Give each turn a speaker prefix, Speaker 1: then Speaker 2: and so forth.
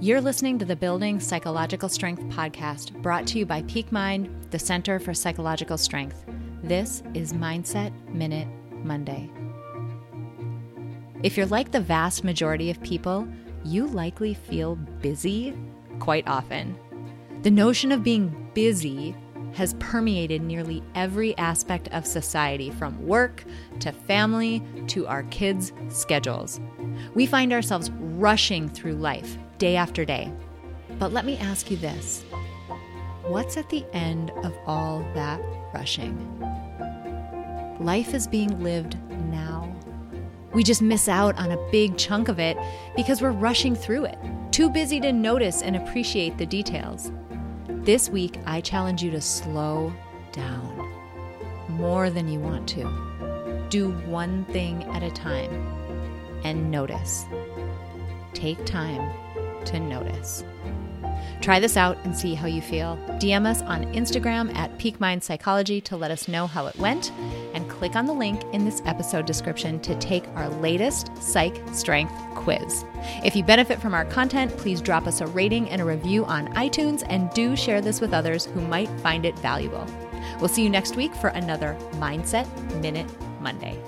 Speaker 1: You're listening to the Building Psychological Strength podcast brought to you by Peak Mind, the Center for Psychological Strength. This is Mindset Minute Monday. If you're like the vast majority of people, you likely feel busy quite often. The notion of being busy has permeated nearly every aspect of society, from work to family to our kids' schedules. We find ourselves rushing through life day after day. But let me ask you this what's at the end of all that rushing? Life is being lived now. We just miss out on a big chunk of it because we're rushing through it, too busy to notice and appreciate the details. This week, I challenge you to slow down more than you want to. Do one thing at a time and notice. Take time to notice. Try this out and see how you feel. DM us on Instagram at Peak Psychology to let us know how it went, and click on the link in this episode description to take our latest Psych Strength quiz. If you benefit from our content, please drop us a rating and a review on iTunes, and do share this with others who might find it valuable. We'll see you next week for another Mindset Minute Monday.